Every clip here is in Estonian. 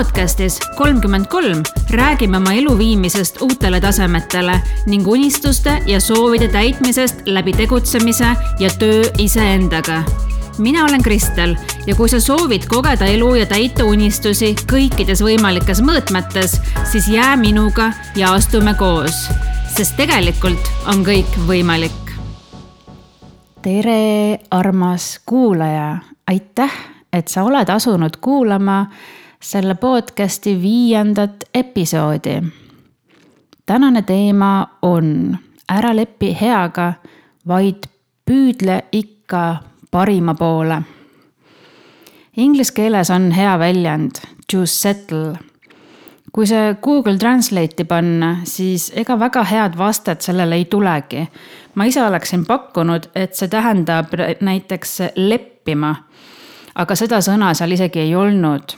podcastis kolmkümmend kolm räägime oma elu viimisest uutele tasemetele ning unistuste ja soovide täitmisest läbi tegutsemise ja töö iseendaga. mina olen Kristel ja kui sa soovid kogeda elu ja täita unistusi kõikides võimalikes mõõtmetes, siis jää minuga ja astume koos, sest tegelikult on kõik võimalik. Tere, armas kuulaja, aitäh, et sa oled asunud kuulama selle podcasti viiendat episoodi. tänane teema on ära lepi heaga, vaid püüdle ikka parima poole. Inglise keeles on hea väljend to settle. Kui see Google Translate'i panna, siis ega väga head vastet sellele ei tulegi. ma ise oleksin pakkunud, et see tähendab näiteks leppima. aga seda sõna seal isegi ei olnud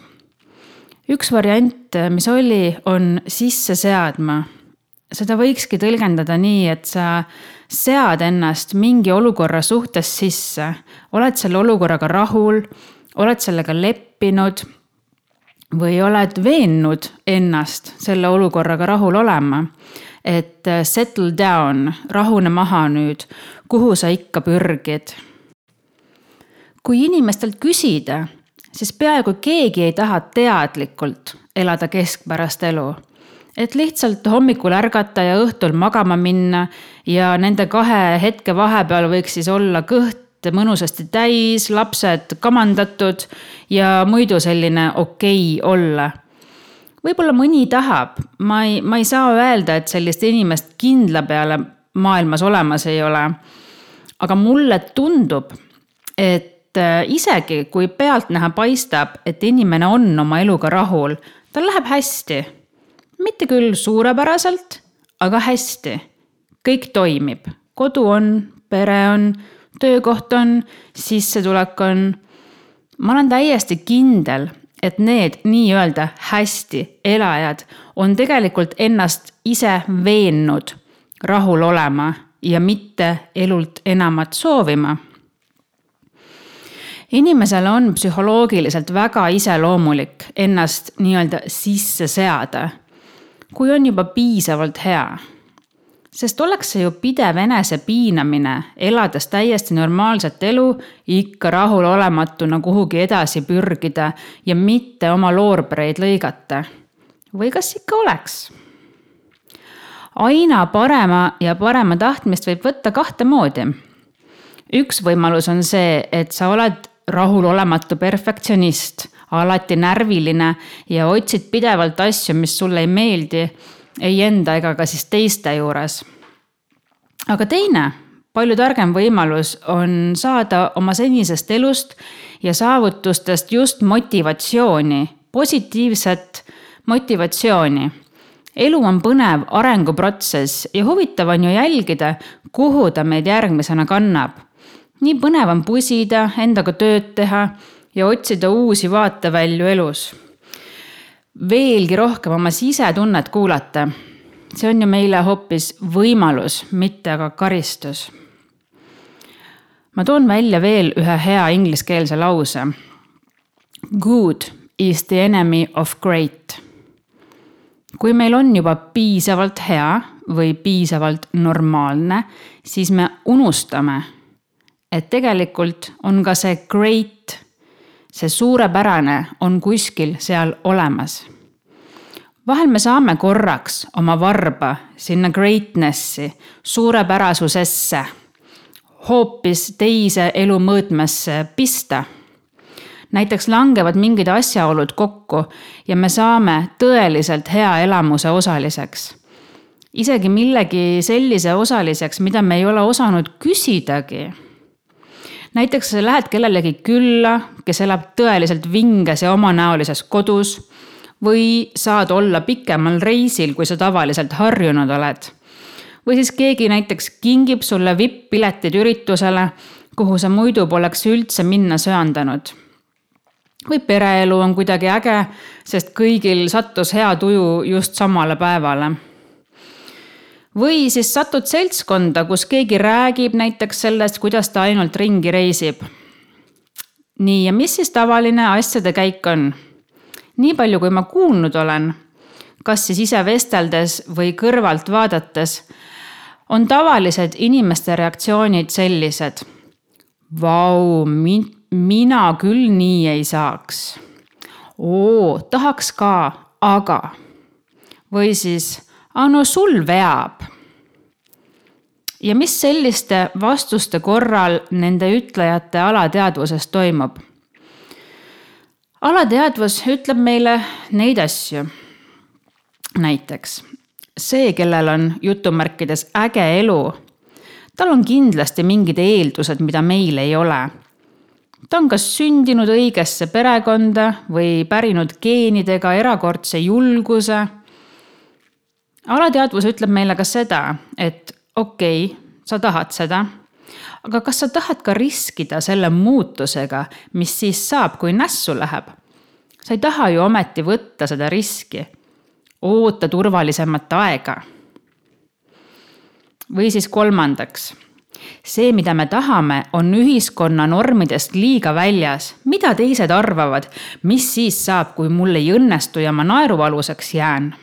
üks variant, mis oli, on sisse seadma. seda võikski tõlgendada nii, et sa sead ennast mingi olukorra suhtes sisse, oled selle olukorraga rahul, oled sellega leppinud või oled veennud ennast selle olukorraga rahul olema. et settle down, rahune maha nüüd, kuhu sa ikka pürgid. kui inimestelt küsida siis peaaegu keegi ei taha teadlikult elada keskpärast elu. et lihtsalt hommikul ärgata ja õhtul magama minna ja nende kahe hetke vahepeal võiks siis olla kõht mõnusasti täis, lapsed kamandatud ja muidu selline okei okay olla võib-olla mõni tahab, ma ei, ma ei saa öelda, et sellist inimest kindla peale maailmas olemas ei ole. aga mulle tundub, et Äh, isegi kui pealtnäha paistab, et inimene on oma eluga rahul, tal läheb hästi. mitte küll suurepäraselt, aga hästi. kõik toimib, kodu on, pere on, töökoht on, sissetulek on. ma olen täiesti kindel, et need nii-öelda hästi elajad on tegelikult ennast ise veennud rahul olema ja mitte elult enamat soovima inimesele on psühholoogiliselt väga iseloomulik ennast nii-öelda sisse seada, kui on juba piisavalt hea. Sest oleks see ju pidev enesepiinamine, elades täiesti normaalset elu, ikka rahulolematuna kuhugi edasi pürgida ja mitte oma loorbereid lõigata. või kas ikka oleks? aina parema ja parema tahtmist võib võtta kahte moodi üks võimalus on see, et sa oled rahulolematu perfektsionist, alati närviline ja otsid pidevalt asju, mis sulle ei meeldi, ei enda ega ka siis teiste juures. aga teine, palju targem võimalus on saada oma senisest elust ja saavutustest just motivatsiooni, positiivset motivatsiooni elu on põnev arenguprotsess ja huvitav on ju jälgida, kuhu ta meid järgmisena kannab nii põnev on pusida, endaga tööd teha ja otsida uusi vaatevälju elus. Veelgi rohkem oma sisetunnet kuulata. see on ju meile hoopis võimalus, mitte aga karistus. ma toon välja veel ühe hea ingliskeelse lause. Good is the enemy of great. kui meil on juba piisavalt hea või piisavalt normaalne, siis me unustame et tegelikult on ka see great, see suurepärane on kuskil seal olemas. vahel me saame korraks oma varba sinna greatness'i, suurepärasusesse, hoopis teise elu mõõtmesse pista näiteks langevad mingid asjaolud kokku ja me saame tõeliselt hea elamuse osaliseks. isegi millegi sellise osaliseks, mida me ei ole osanud küsidagi näiteks sa lähed kellelegi külla, kes elab tõeliselt vinges ja omanäolises kodus või saad olla pikemal reisil, kui sa tavaliselt harjunud oled. või siis keegi näiteks kingib sulle vipp-piletid üritusele, kuhu sa muidu poleks üldse minna söandanud. või pereelu on kuidagi äge, sest kõigil sattus hea tuju just samale päevale või siis satud seltskonda, kus keegi räägib näiteks sellest, kuidas ta ainult ringi reisib. nii, ja mis siis tavaline asjade käik on? nii palju, kui ma kuulnud olen, kas siis ise vesteldes või kõrvalt vaadates, on tavalised inimeste reaktsioonid sellised. Vau, mina küll nii ei saaks. oo, tahaks ka, aga. või siis aga no sul veab. ja mis selliste vastuste korral nende ütlejate alateadvuses toimub? alateadvus ütleb meile neid asju. näiteks see, kellel on jutumärkides äge elu, tal on kindlasti mingid eeldused, mida meil ei ole. ta on kas sündinud õigesse perekonda või pärinud geenidega erakordse julguse alateadvus ütleb meile ka seda, et okei okay,, sa tahad seda, aga kas sa tahad ka riskida selle muutusega, mis siis saab, kui nässu läheb? sa ei taha ju ometi võtta seda riski. oota turvalisemat aega. või siis kolmandaks see, mida me tahame, on ühiskonna normidest liiga väljas. mida teised arvavad, mis siis saab, kui mul ei õnnestu ja ma naerualuseks jään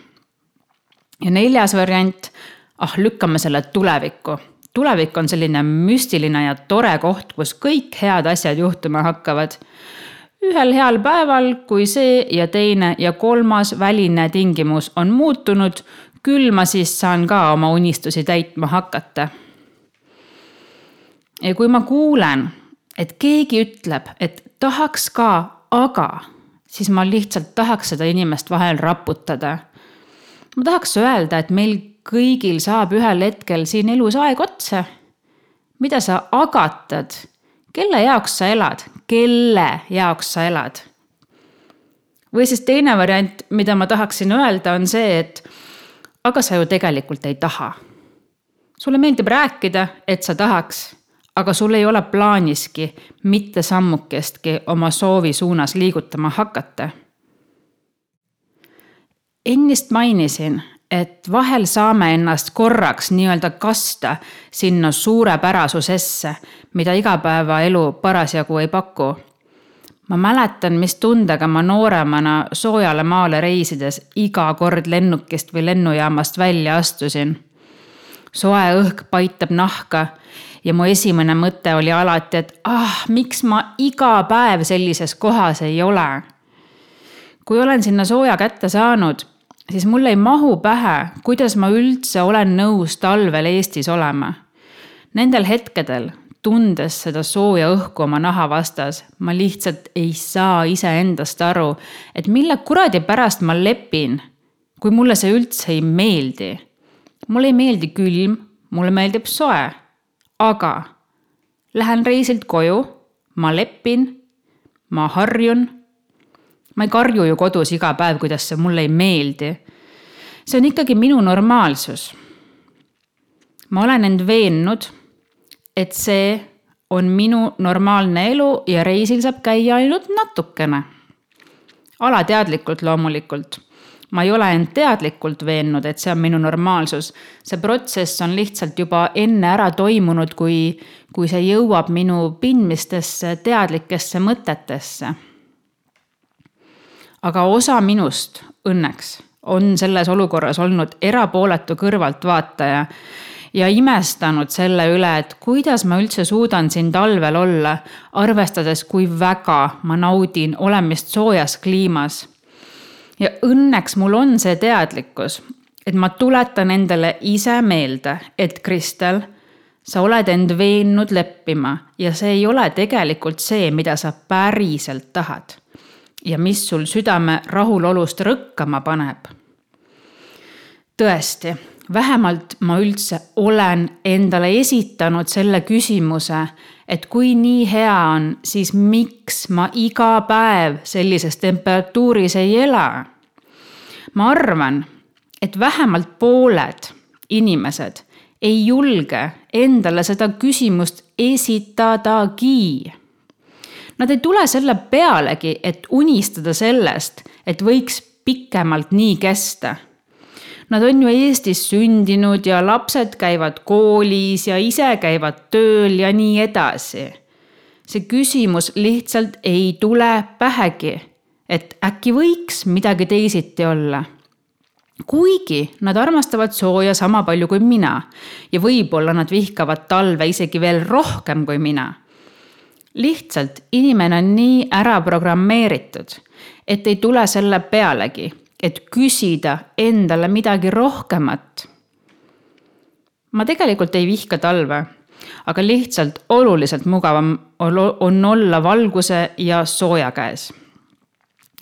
ja neljas variant, ah lükkame selle tulevikku. tulevik on selline müstiline ja tore koht, kus kõik head asjad juhtuma hakkavad. ühel heal päeval, kui see ja teine ja kolmas väline tingimus on muutunud, küll ma siis saan ka oma unistusi täitma hakata. ja kui ma kuulen, et keegi ütleb, et tahaks ka, aga, siis ma lihtsalt tahaks seda inimest vahel raputada ma tahaks öelda, et meil kõigil saab ühel hetkel siin elus aeg otsa. mida sa agatad? kelle jaoks sa elad, kelle jaoks sa elad? või siis teine variant, mida ma tahaksin öelda, on see, et aga sa ju tegelikult ei taha. sulle meeldib rääkida, et sa tahaks, aga sul ei ole plaaniski mitte sammukestki oma soovi suunas liigutama hakata ennist mainisin, et vahel saame ennast korraks nii-öelda kasta sinna suurepärasusesse, mida igapäevaelu parasjagu ei paku. ma mäletan, mis tundega ma nooremana soojale maale reisides iga kord lennukist või lennujaamast välja astusin. soe õhk paitab nahka ja mu esimene mõte oli alati, et ah, miks ma iga päev sellises kohas ei ole. Kui olen sinna sooja kätte saanud siis mul ei mahu pähe, kuidas ma üldse olen nõus talvel Eestis olema. Nendel hetkedel, tundes seda sooja õhku oma naha vastas, ma lihtsalt ei saa iseendast aru, et mille kuradi pärast ma lepin, kui mulle see üldse ei meeldi. mulle ei meeldi külm, mulle meeldib soe, aga lähen reisilt koju, ma lepin, ma harjun ma ei karju ju kodus iga päev, kuidas see mulle ei meeldi. see on ikkagi minu normaalsus. ma olen end veennud, et see on minu normaalne elu ja reisil saab käia ainult natukene. alateadlikult loomulikult ma ei ole end teadlikult veennud, et see on minu normaalsus. see protsess on lihtsalt juba enne ära toimunud, kui, kui see jõuab minu pindmistesse teadlikesse mõtetesse aga osa minust õnneks on selles olukorras olnud erapooletu kõrvaltvaataja ja imestanud selle üle, et kuidas ma üldse suudan siin talvel olla, arvestades, kui väga ma naudin olemist soojas kliimas. ja õnneks mul on see teadlikkus, et ma tuletan endale ise meelde, et Kristel, sa oled end veennud leppima ja see ei ole tegelikult see, mida sa päriselt tahad ja mis sul südame rahulolust rõkkama paneb. tõesti, vähemalt ma üldse olen endale esitanud selle küsimuse, et kui nii hea on, siis miks ma iga päev sellises temperatuuris ei ela? ma arvan, et vähemalt pooled inimesed ei julge endale seda küsimust esitadagi Nad ei tule selle pealegi, et unistada sellest, et võiks pikemalt nii kesta. Nad on ju Eestis sündinud ja lapsed käivad koolis ja ise käivad tööl ja nii edasi. see küsimus lihtsalt ei tule pähegi, et äkki võiks midagi teisiti olla kuigi nad armastavad sooja sama palju kui mina ja võib-olla nad vihkavad talve isegi veel rohkem kui mina. Lihtsalt inimene on nii ära programmeeritud, et ei tule selle pealegi, et küsida endale midagi rohkemat. ma tegelikult ei vihka talve, aga lihtsalt oluliselt mugavam on olla valguse ja sooja käes.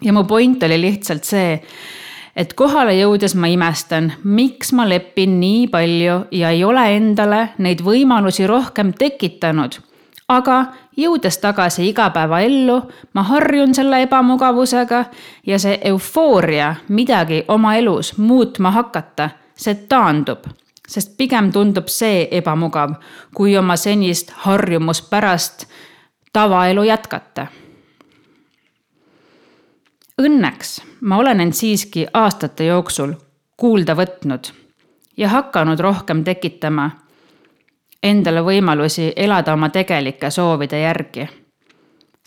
ja mu point oli lihtsalt see et kohale jõudes ma imestan, miks ma lepin nii palju ja ei ole endale neid võimalusi rohkem tekitanud. Aga jõudes tagasi igapäevaellu, ma harjun selle ebamugavusega ja see eufooria midagi oma elus muutma hakata, see taandub. Sest pigem tundub see ebamugav, kui oma senist harjumuspärast tavaelu jätkata. Õnneks ma olen end siiski aastate jooksul kuulda võtnud ja hakanud rohkem tekitama endale võimalusi elada oma tegelike soovide järgi.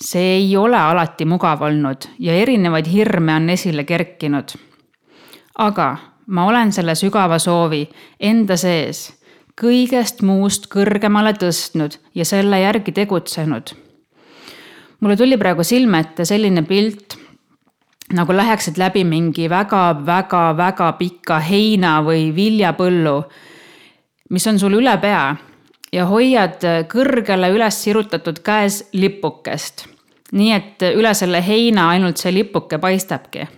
see ei ole alati mugav olnud ja erinevaid hirme on esile kerkinud. aga ma olen selle sügava soovi enda sees kõigest muust kõrgemale tõstnud ja selle järgi tegutsenud. mulle tuli praegu silme ette selline pilt nagu läheksid läbi mingi väga-väga-väga pika heina või viljapõllu, mis on sul üle pea ja hoiad kõrgele üles sirutatud käes lipukest. nii et üle selle heina ainult see lipuke paistabki.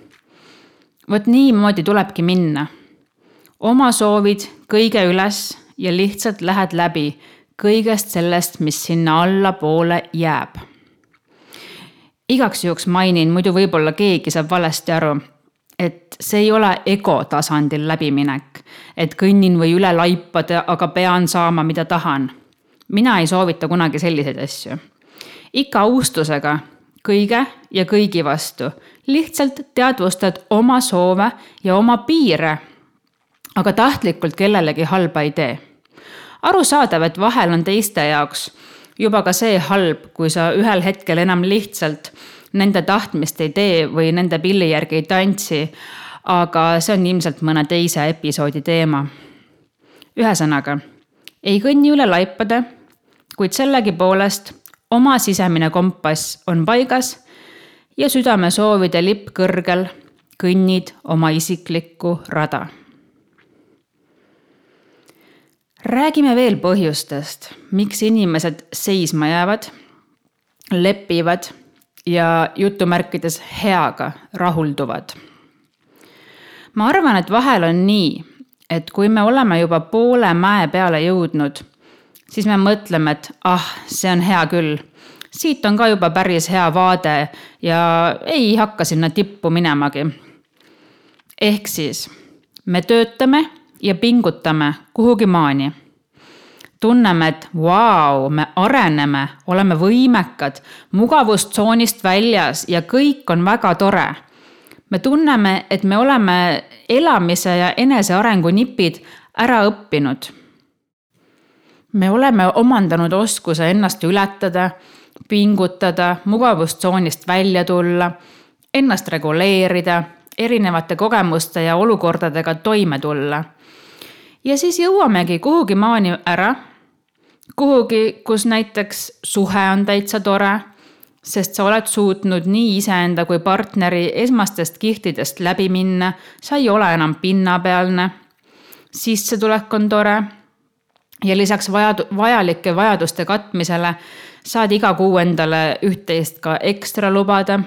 vot niimoodi tulebki minna. oma soovid kõige üles ja lihtsalt lähed läbi kõigest sellest, mis sinna allapoole jääb igaks juhuks mainin, muidu võib-olla keegi saab valesti aru, et see ei ole ego tasandil läbiminek, et kõnnin või üle laipade, aga pean saama, mida tahan. mina ei soovita kunagi selliseid asju. ikka austusega kõige ja kõigi vastu, lihtsalt teadvustad oma soove ja oma piire. aga tahtlikult kellelegi halba ei tee. arusaadav, et vahel on teiste jaoks juba ka see halb, kui sa ühel hetkel enam lihtsalt nende tahtmist ei tee või nende pilli järgi ei tantsi. aga see on ilmselt mõne teise episoodi teema. ühesõnaga, ei kõnni üle laipade, kuid sellegipoolest oma sisemine kompass on paigas ja südamesoovide lipp kõrgel kõnnid oma isiklikku rada räägime veel põhjustest, miks inimesed seisma jäävad, lepivad ja jutumärkides heaga rahulduvad. ma arvan, et vahel on nii, et kui me oleme juba poole mäe peale jõudnud, siis me mõtleme, et ah, see on hea küll. siit on ka juba päris hea vaade ja ei hakka sinna tippu minemagi. ehk siis me töötame ja pingutame kuhugi maani. Tunneme, et vau, me areneme, oleme võimekad, mugavustsoonist väljas ja kõik on väga tore. me tunneme, et me oleme elamise ja enesearengu nipid ära õppinud. me oleme omandanud oskuse ennast ületada, pingutada, mugavustsoonist välja tulla, ennast reguleerida erinevate kogemuste ja olukordadega toime tulla ja siis jõuamegi kuhugi maani ära. Kuhugi, kus näiteks suhe on täitsa tore, sest sa oled suutnud nii iseenda kui partneri esmastest kihtidest läbi minna, sa ei ole enam pinnapealne. sissetulek on tore. ja lisaks vajad-, vajalike vajaduste katmisele saad iga kuu endale üht-teist ka ekstra lubada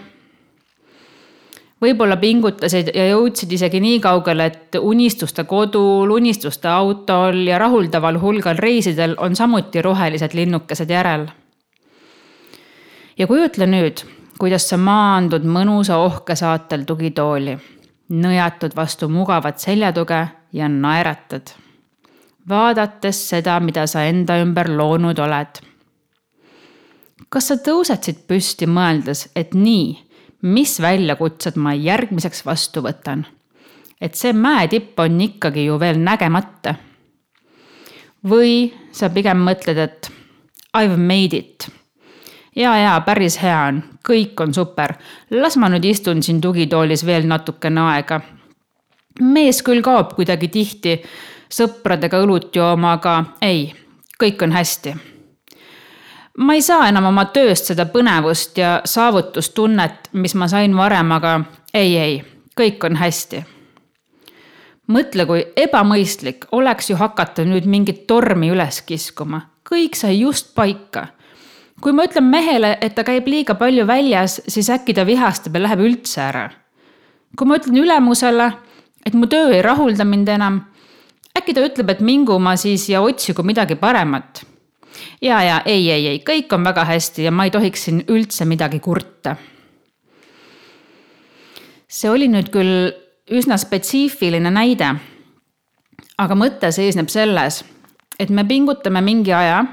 võib-olla pingutasid ja jõudsid isegi nii kaugele, et unistuste kodul, unistuste autol ja rahuldaval hulgal reisidel on samuti rohelised linnukesed järel. ja kujutle nüüd, kuidas sa maandud mõnusa ohkesaatel tugitooli, nõjatud vastu mugavat seljatuge ja naeratad, vaadates seda, mida sa enda ümber loonud oled. kas sa tõuseksid püsti, mõeldes, et nii mis väljakutsed ma järgmiseks vastu võtan. et see mäetipp on ikkagi ju veel nägemata. või sa pigem mõtled, et I have made it. ja, ja päris hea on, kõik on super, las ma nüüd istun siin tugitoolis veel natukene aega. mees küll kaob kuidagi tihti sõpradega õlut jooma, aga ei, kõik on hästi ma ei saa enam oma tööst seda põnevust ja saavutustunnet, mis ma sain varem, aga ei, ei, kõik on hästi. mõtle, kui ebamõistlik oleks ju hakata nüüd mingit tormi üles kiskuma, kõik sai just paika. kui ma ütlen mehele, et ta käib liiga palju väljas, siis äkki ta vihastab ja läheb üldse ära. kui ma ütlen ülemusele, et mu töö ei rahulda mind enam, äkki ta ütleb, et mingu ma siis ja otsigu midagi paremat ja, ja ei, ei, ei, kõik on väga hästi ja ma ei tohiks siin üldse midagi kurta. see oli nüüd küll üsna spetsiifiline näide. aga mõte seisneb selles, et me pingutame mingi aja,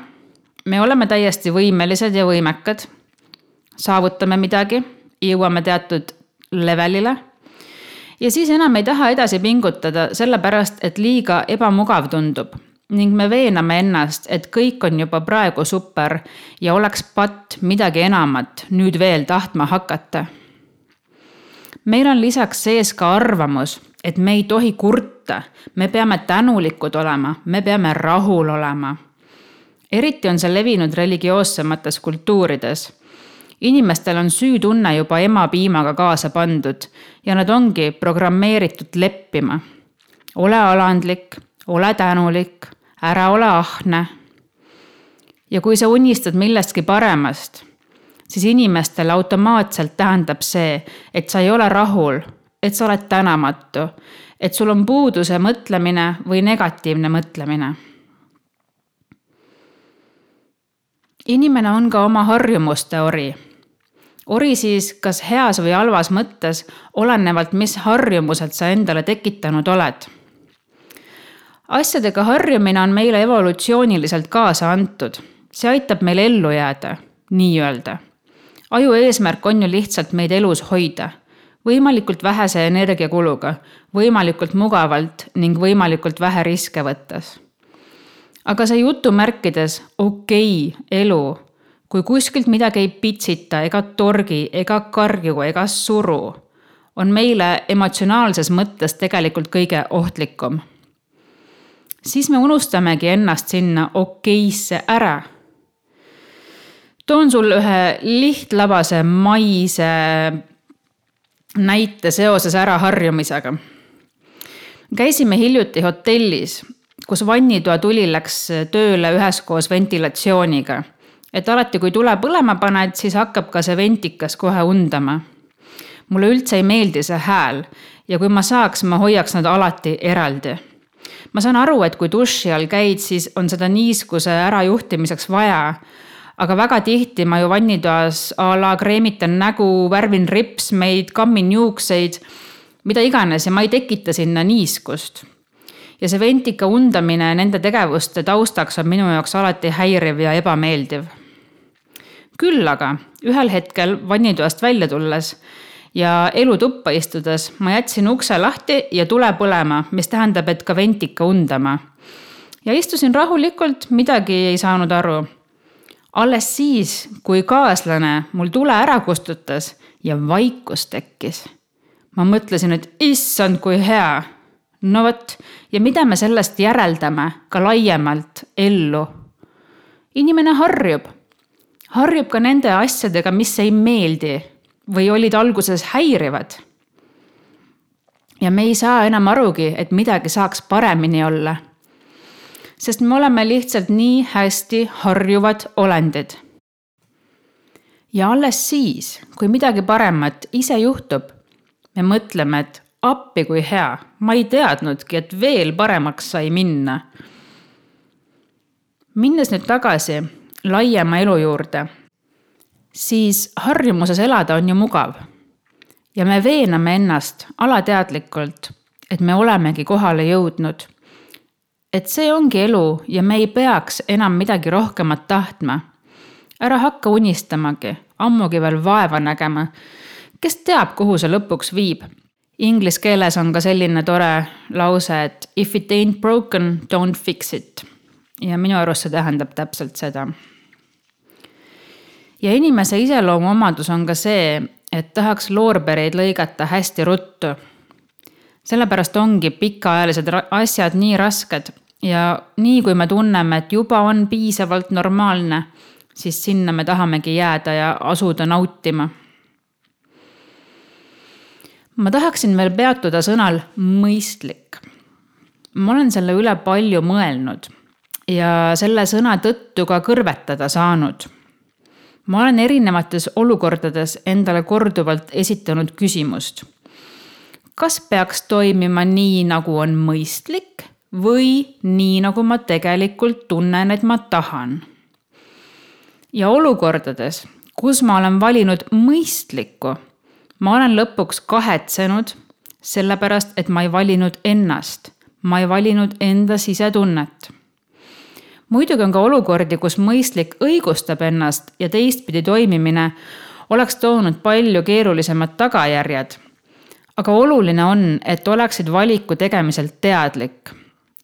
me oleme täiesti võimelised ja võimekad, saavutame midagi, jõuame teatud levelile ja siis enam ei taha edasi pingutada, sellepärast et liiga ebamugav tundub ning me veename ennast, et kõik on juba praegu super ja oleks patt midagi enamat nüüd veel tahtma hakata. meil on lisaks sees ka arvamus, et me ei tohi kurta, me peame tänulikud olema, me peame rahul olema. eriti on see levinud religioossemates kultuurides inimestel on süütunne juba emapiimaga kaasa pandud ja nad ongi programmeeritud leppima. ole alandlik, ole tänulik ära ole ahne. ja kui sa unistad millestki paremast, siis inimestele automaatselt tähendab see, et sa ei ole rahul, et sa oled tänamatu, et sul on puuduse mõtlemine või negatiivne mõtlemine. inimene on ka oma harjumuste ori ori siis kas heas või halvas mõttes, olenevalt, mis harjumused sa endale tekitanud oled asjadega harjumine on meile evolutsiooniliselt kaasa antud. see aitab meil ellu jääda, nii-öelda. aju eesmärk on ju lihtsalt meid elus hoida, võimalikult vähese energiakuluga, võimalikult mugavalt ning võimalikult vähe riske võttes. aga see jutumärkides okei okay, elu, kui kuskilt midagi ei pitsita ega torgi ega karju ega suru, on meile emotsionaalses mõttes tegelikult kõige ohtlikum siis me unustamegi ennast sinna okeisse ära. toon sulle ühe lihtlabase maise näite seoses äraharjumisega. käisime hiljuti hotellis, kus vannitoa tuli läks tööle üheskoos ventilatsiooniga. et alati, kui tule põlema paned, siis hakkab ka see ventikas kohe undama. mulle üldse ei meeldi see hääl ja kui ma saaks, ma hoiaks nad alati eraldi ma saan aru, et kui duši all käid, siis on seda niiskuse ärajuhtimiseks vaja. aga väga tihti ma ju vannitoas a la kreemitan nägu, värvin ripsmeid, kammin juukseid, mida iganes ja ma ei tekita sinna niiskust. ja see ventika undamine nende tegevuste taustaks on minu jaoks alati häiriv ja ebameeldiv. küll aga ühel hetkel vannitoast välja tulles ja elutuppa istudes ma jätsin ukse lahti ja tule põlema, mis tähendab, et ka vent ikka undama. ja istusin rahulikult, midagi ei saanud aru. alles siis, kui kaaslane mul tule ära kustutas ja vaikus tekkis. ma mõtlesin, et issand, kui hea. no vot, ja mida me sellest järeldame ka laiemalt ellu? inimene harjub, harjub ka nende asjadega, mis ei meeldi või olid alguses häirivad. ja me ei saa enam arugi, et midagi saaks paremini olla. sest me oleme lihtsalt nii hästi harjuvad olendid. ja alles siis, kui midagi paremat ise juhtub, me mõtleme, et appi kui hea, ma ei teadnudki, et veel paremaks sai minna. minnes nüüd tagasi laiema elu juurde siis harjumuses elada on ju mugav. ja me veename ennast alateadlikult, et me olemegi kohale jõudnud. et see ongi elu ja me ei peaks enam midagi rohkemat tahtma. ära hakka unistamagi, ammugi veel vaeva nägema. kes teab, kuhu see lõpuks viib. Inglise keeles on ka selline tore lause, et if it ain't broken, don't fix it. ja minu arust see tähendab täpselt seda. Ja inimese iseloomuomadus on ka see, et tahaks loorbereid lõigata hästi ruttu. sellepärast ongi pikaajalised asjad nii rasked ja nii kui me tunneme, et juba on piisavalt normaalne, siis sinna me tahamegi jääda ja asuda nautima. ma tahaksin veel peatuda sõnal mõistlik. ma olen selle üle palju mõelnud ja selle sõna tõttu ka kõrvetada saanud. Ma olen erinevates olukordades endale korduvalt esitanud küsimust. kas peaks toimima nii, nagu on mõistlik või nii, nagu ma tegelikult tunnen, et ma tahan. ja olukordades, kus ma olen valinud mõistlikku, ma olen lõpuks kahetsenud, sellepärast et ma ei valinud ennast, ma ei valinud enda sisetunnet. Muidugi on ka olukordi, kus mõistlik õigustab ennast ja teistpidi toimimine oleks toonud palju keerulisemad tagajärjed. aga oluline on, et oleksid valiku tegemisel teadlik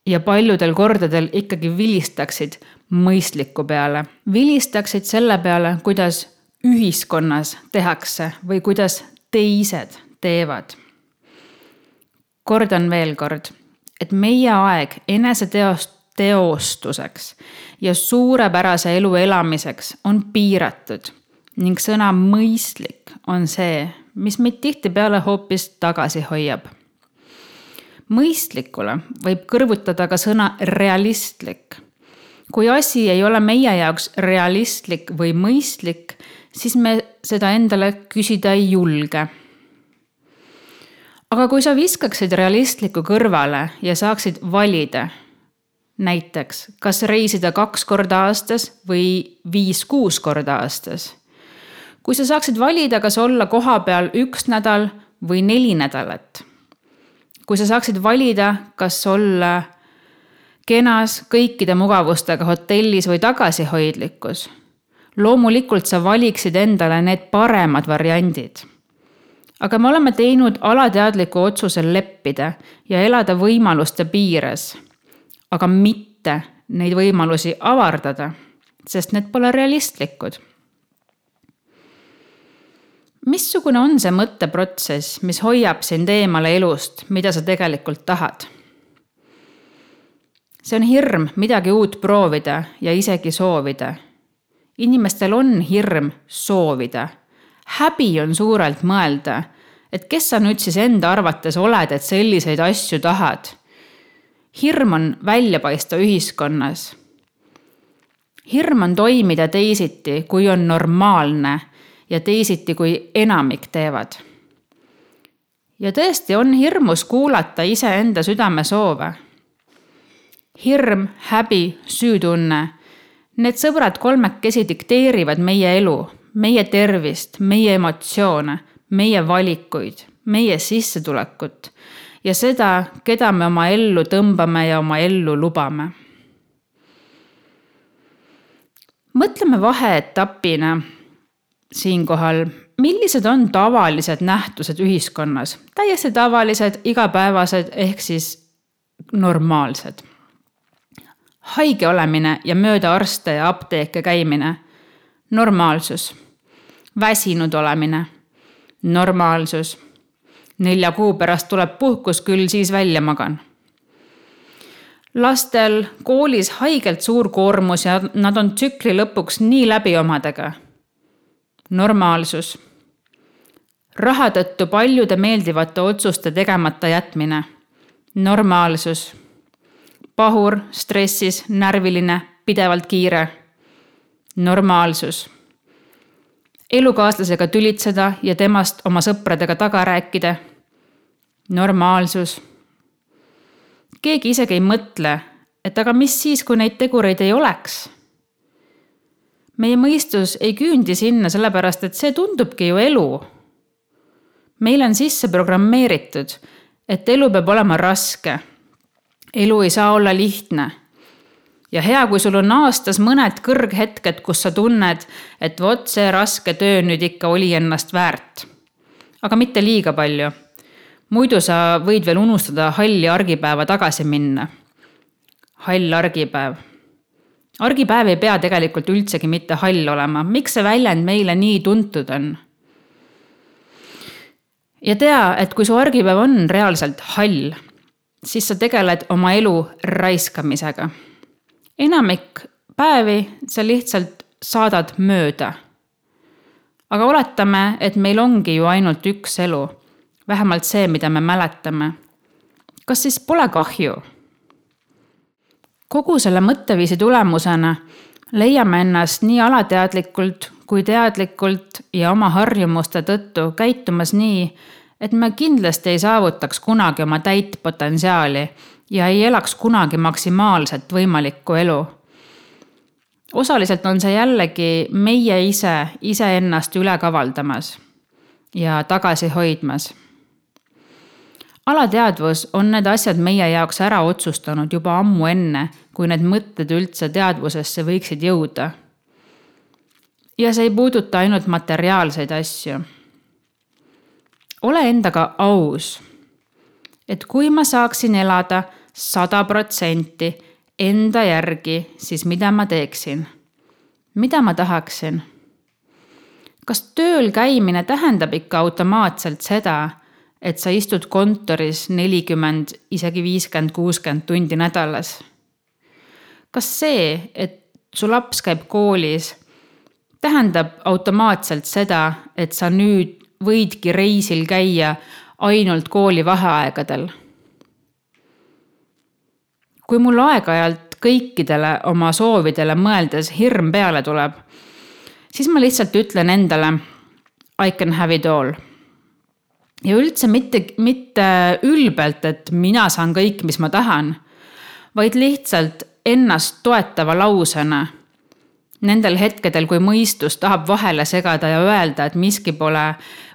ja paljudel kordadel ikkagi vilistaksid mõistliku peale. vilistaksid selle peale, kuidas ühiskonnas tehakse või kuidas teised teevad. kordan veel kord, et meie aeg eneseteost, teostuseks ja suurepärase elu elamiseks on piiratud ning sõna mõistlik on see, mis meid tihtipeale hoopis tagasi hoiab mõistlikule võib kõrvutada ka sõna realistlik. kui asi ei ole meie jaoks realistlik või mõistlik, siis me seda endale küsida ei julge. aga kui sa viskaksid realistliku kõrvale ja saaksid valida, näiteks kas reisida kaks korda aastas või viis-kuus korda aastas. kui sa saaksid valida, kas olla kohapeal üks nädal või neli nädalat kui sa saaksid valida, kas olla kenas kõikide mugavustega hotellis või tagasihoidlikus, loomulikult sa valiksid endale need paremad variandid. aga me oleme teinud alateadliku otsuse leppida ja elada võimaluste piires, aga mitte neid võimalusi avardada, sest need pole realistlikud missugune on see mõtteprotsess, mis hoiab sind eemale elust, mida sa tegelikult tahad? see on hirm midagi uut proovida ja isegi soovida. inimestel on hirm soovida. häbi on suurelt mõelda, et kes sa nüüd siis enda arvates oled, et selliseid asju tahad. Hirm on välja paista ühiskonnas. hirm on toimida teisiti, kui on normaalne ja teisiti, kui enamik teevad. ja tõesti on hirmus kuulata iseenda südamesoove. hirm, häbi, süütunne, need sõbrad kolmekesi dikteerivad meie elu, meie tervist, meie emotsioone, meie valikuid, meie sissetulekut ja seda, keda me oma ellu tõmbame ja oma ellu lubame mõtleme vaheetapina siinkohal, millised on tavalised nähtused ühiskonnas, täiesti tavalised, igapäevased ehk siis normaalsed. haige olemine ja mööda arste ja apteeke käimine, normaalsus. väsinud olemine, normaalsus. Nelja kuu pärast tuleb puhkus, küll siis välja magan lastel koolis haigelt suur koormus ja nad on tsükli lõpuks nii läbi omadega normaalsus. raha tõttu paljude meeldivate otsuste tegemata jätmine. normaalsus. pahur, stressis, närviline, pidevalt kiire. normaalsus. elukaaslasega tülitseda ja temast oma sõpradega taga rääkida. Normaalsus. keegi isegi ei mõtle, et aga mis siis, kui neid tegureid ei oleks meie mõistus ei küündi sinna, sellepärast et see tundubki ju elu. meil on sisse programmeeritud, et elu peab olema raske. elu ei saa olla lihtne. ja hea, kui sul on aastas mõned kõrghetked, kus sa tunned, et vot see raske töö nüüd ikka oli ennast väärt. aga mitte liiga palju. Muidu sa võid veel unustada halli argipäeva tagasi minna. hall argipäev. argipäev ei pea tegelikult üldsegi mitte hall olema, miks see väljend meile nii tuntud on? ja tea, et kui su argipäev on reaalselt hall, siis sa tegeled oma elu raiskamisega. enamik päevi sa lihtsalt saadad mööda. aga oletame, et meil ongi ju ainult üks elu, vähemalt see, mida me mäletame. kas siis pole kahju? kogu selle mõtteviisi tulemusena leiame ennast nii alateadlikult kui teadlikult ja oma harjumuste tõttu käitumas nii, et me kindlasti ei saavutaks kunagi oma täit potentsiaali ja ei elaks kunagi maksimaalselt võimalikku elu. osaliselt on see jällegi meie ise iseennast üle kavaldamas ja tagasi hoidmas. Alateadvus on need asjad meie jaoks ära otsustanud juba ammu enne, kui need mõtted üldse teadvusesse võiksid jõuda. ja see ei puuduta ainult materiaalseid asju ole endaga aus. et kui ma saaksin elada sada protsenti enda järgi, siis mida ma teeksin? mida ma tahaksin? kas tööl käimine tähendab ikka automaatselt seda, et sa istud kontoris nelikümmend, isegi viiskümmend, kuuskümmend tundi nädalas? kas see, et su laps käib koolis, tähendab automaatselt seda, et sa nüüd võidki reisil käia ainult kooli vaheaegadel. kui mul aeg-ajalt kõikidele oma soovidele mõeldes hirm peale tuleb, siis ma lihtsalt ütlen endale I can have it all. Ja üldse mitte, mitte ülbelt, et mina saan kõik, mis ma tahan, vaid lihtsalt ennast toetava lausena nendel hetkedel, kui mõistus tahab vahele segada ja öelda, et miski pole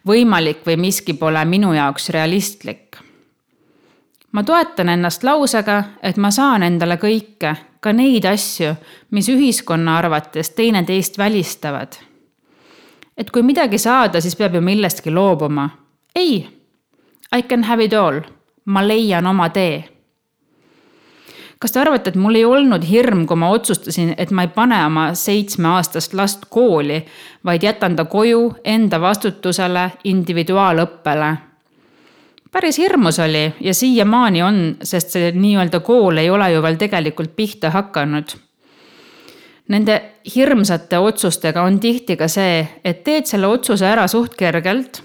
võimalik või miski pole minu jaoks realistlik. ma toetan ennast lausega, et ma saan endale kõike, ka neid asju, mis ühiskonna arvates teineteist välistavad. et kui midagi saada, siis peab ju millestki loobuma. Ei, I can have it all, ma leian oma tee kas te arvate, et mul ei olnud hirm, kui ma otsustasin, et ma ei pane oma seitsmeaastast last kooli, vaid jätan ta koju enda vastutusele individuaalõppele? päris hirmus oli ja siiamaani on, sest see nii-öelda kool ei ole ju veel tegelikult pihta hakanud. Nende hirmsate otsustega on tihti ka see, et teed selle otsuse ära suht kergelt,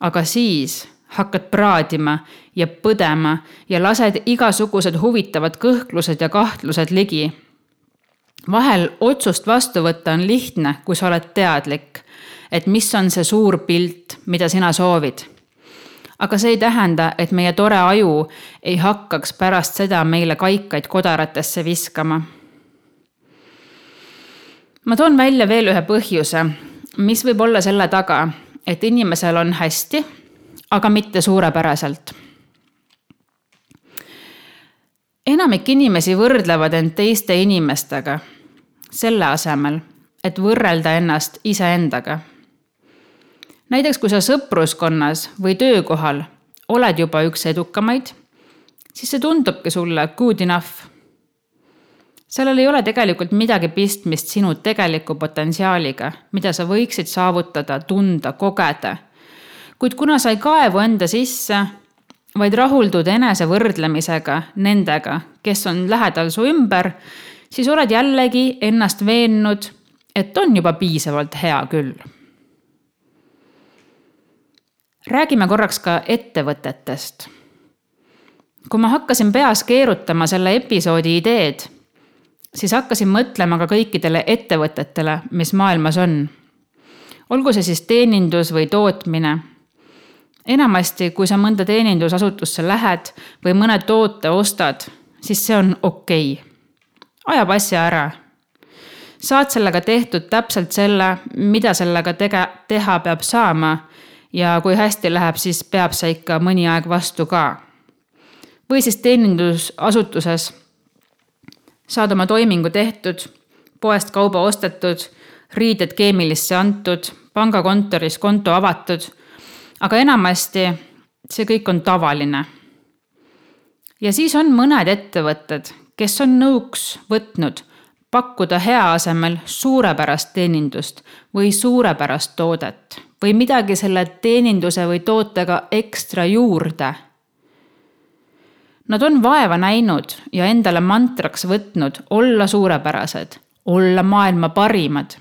aga siis hakkad praadima ja põdema ja lased igasugused huvitavad kõhklused ja kahtlused ligi. vahel otsust vastu võtta on lihtne, kui sa oled teadlik, et mis on see suur pilt, mida sina soovid. aga see ei tähenda, et meie tore aju ei hakkaks pärast seda meile kaikaid kodaratesse viskama. ma toon välja veel ühe põhjuse, mis võib olla selle taga, et inimesel on hästi aga mitte suurepäraselt. enamik inimesi võrdlevad end teiste inimestega, selle asemel, et võrrelda ennast iseendaga. näiteks kui sa sõpruskonnas või töökohal oled juba üks edukamaid, siis see tundubki sulle good enough sellel ei ole tegelikult midagi pistmist sinu tegeliku potentsiaaliga, mida sa võiksid saavutada, tunda, kogeda kuid kuna sa ei kaevu enda sisse, vaid rahuldud enese võrdlemisega nendega, kes on lähedal su ümber, siis oled jällegi ennast veennud, et on juba piisavalt hea küll. räägime korraks ka ettevõtetest. kui ma hakkasin peas keerutama selle episoodi ideed, siis hakkasin mõtlema ka kõikidele ettevõtetele, mis maailmas on. olgu see siis teenindus või tootmine enamasti, kui sa mõnda teenindusasutusse lähed või mõne toote ostad, siis see on okei okay.. ajab asja ära. saad sellega tehtud täpselt selle, mida sellega tege-, teha peab saama ja kui hästi läheb, siis peab see ikka mõni aeg vastu ka. või siis teenindusasutuses saad oma toimingu tehtud, poest kauba ostetud, riided keemilisse antud, pangakontoris konto avatud aga enamasti see kõik on tavaline. ja siis on mõned ettevõtted, kes on nõuks võtnud pakkuda hea asemel suurepärast teenindust või suurepärast toodet või midagi selle teeninduse või tootega ekstra juurde. Nad on vaeva näinud ja endale mantraks võtnud olla suurepärased, olla maailma parimad.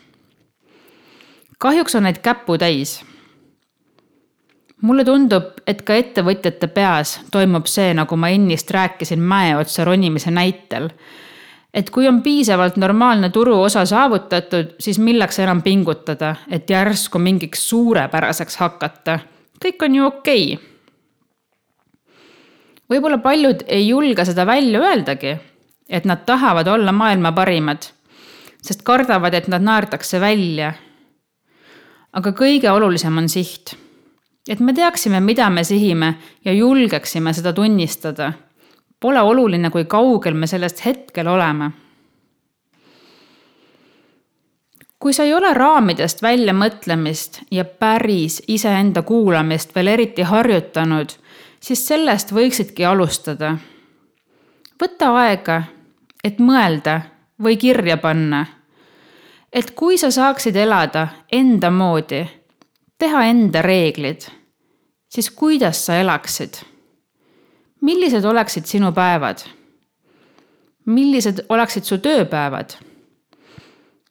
kahjuks on neid käputäis mulle tundub, et ka ettevõtjate peas toimub see, nagu ma ennist rääkisin mäe otsa ronimise näitel. et kui on piisavalt normaalne turuosa saavutatud, siis milleks enam pingutada, et järsku mingiks suurepäraseks hakata. kõik on ju okei okay. Võib-olla paljud ei julge seda välja öeldagi, et nad tahavad olla maailma parimad, sest kardavad, et nad naerdakse välja. aga kõige olulisem on siht et me teaksime, mida me sihime ja julgeksime seda tunnistada. Pole oluline, kui kaugel me sellest hetkel oleme. kui sa ei ole raamidest väljamõtlemist ja päris iseenda kuulamist veel eriti harjutanud, siis sellest võiksidki alustada. võta aega, et mõelda või kirja panna. et kui sa saaksid elada enda moodi teha enda reeglid, siis kuidas sa elaksid? millised oleksid sinu päevad? millised oleksid su tööpäevad?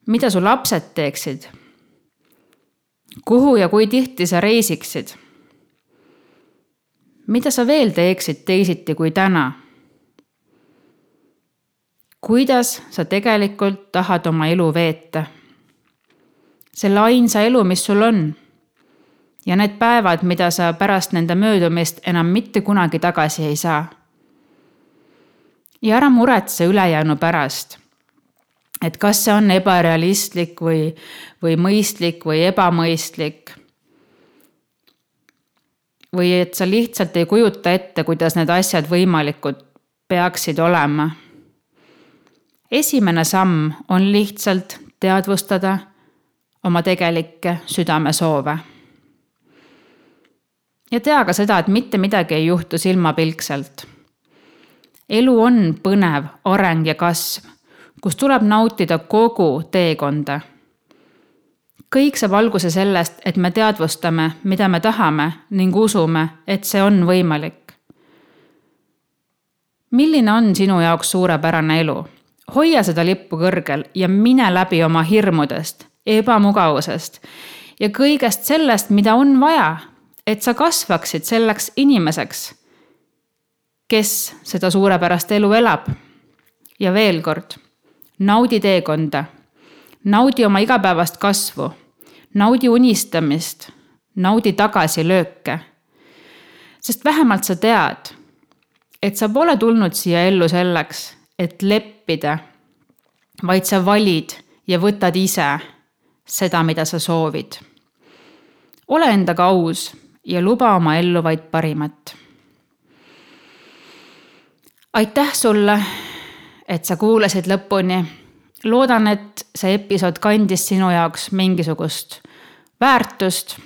mida su lapsed teeksid? kuhu ja kui tihti sa reisiksid? Mida sa veel teeksid teisiti kui täna? kuidas sa tegelikult tahad oma elu veeta? selle ainsa elu, mis sul on ja need päevad, mida sa pärast nende möödumist enam mitte kunagi tagasi ei saa. ja ära muretse ülejäänu pärast. et kas see on ebarealistlik või, või mõistlik või ebamõistlik. Või et sa lihtsalt ei kujuta ette, kuidas need asjad võimalikud peaksid olema. esimene samm on lihtsalt teadvustada oma tegelikke südamesoove ja tea ka seda, et mitte midagi ei juhtu silmapilkselt. elu on põnev areng ja kasv, kus tuleb nautida kogu teekonda. Kõik saab alguse sellest, et me teadvustame, mida me tahame ning usume, et see on võimalik. milline on sinu jaoks suurepärane elu? hoia seda lippu kõrgel ja mine läbi oma hirmudest, ebamugavusest ja kõigest sellest, mida on vaja et sa kasvaksid selleks inimeseks, kes seda suurepärast elu elab. ja veel kord, naudi teekonda, naudi oma igapäevast kasvu, naudi unistamist, naudi tagasilööke. sest vähemalt sa tead, et sa pole tulnud siia ellu selleks, et leppida, vaid sa valid ja võtad ise seda, mida sa soovid. ole endaga aus ja luba oma ellu vaid parimat. aitäh sulle, et sa kuulasid lõpuni. Loodan, et see episood kandis sinu jaoks mingisugust väärtust.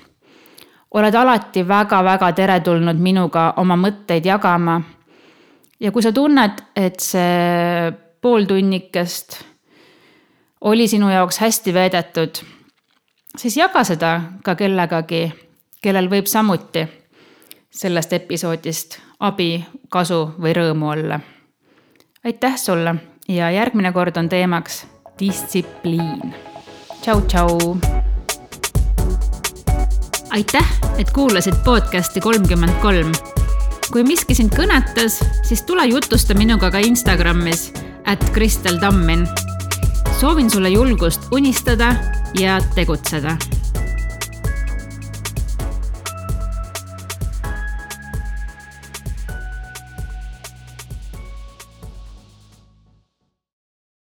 oled alati väga-väga teretulnud minuga oma mõtteid jagama. ja kui sa tunned, et see pool tunnikest oli sinu jaoks hästi veedetud, siis jaga seda ka kellegagi kellel võib samuti sellest episoodist abi, kasu või rõõmu olla. aitäh sulle ja järgmine kord on teemaks distsipliin. tšau, tšau. aitäh, et kuulasid podcast'i kolmkümmend kolm. kui miski sind kõnetas, siis tule jutusta minuga ka Instagramis, at Kristel Tammin. soovin sulle julgust unistada ja tegutseda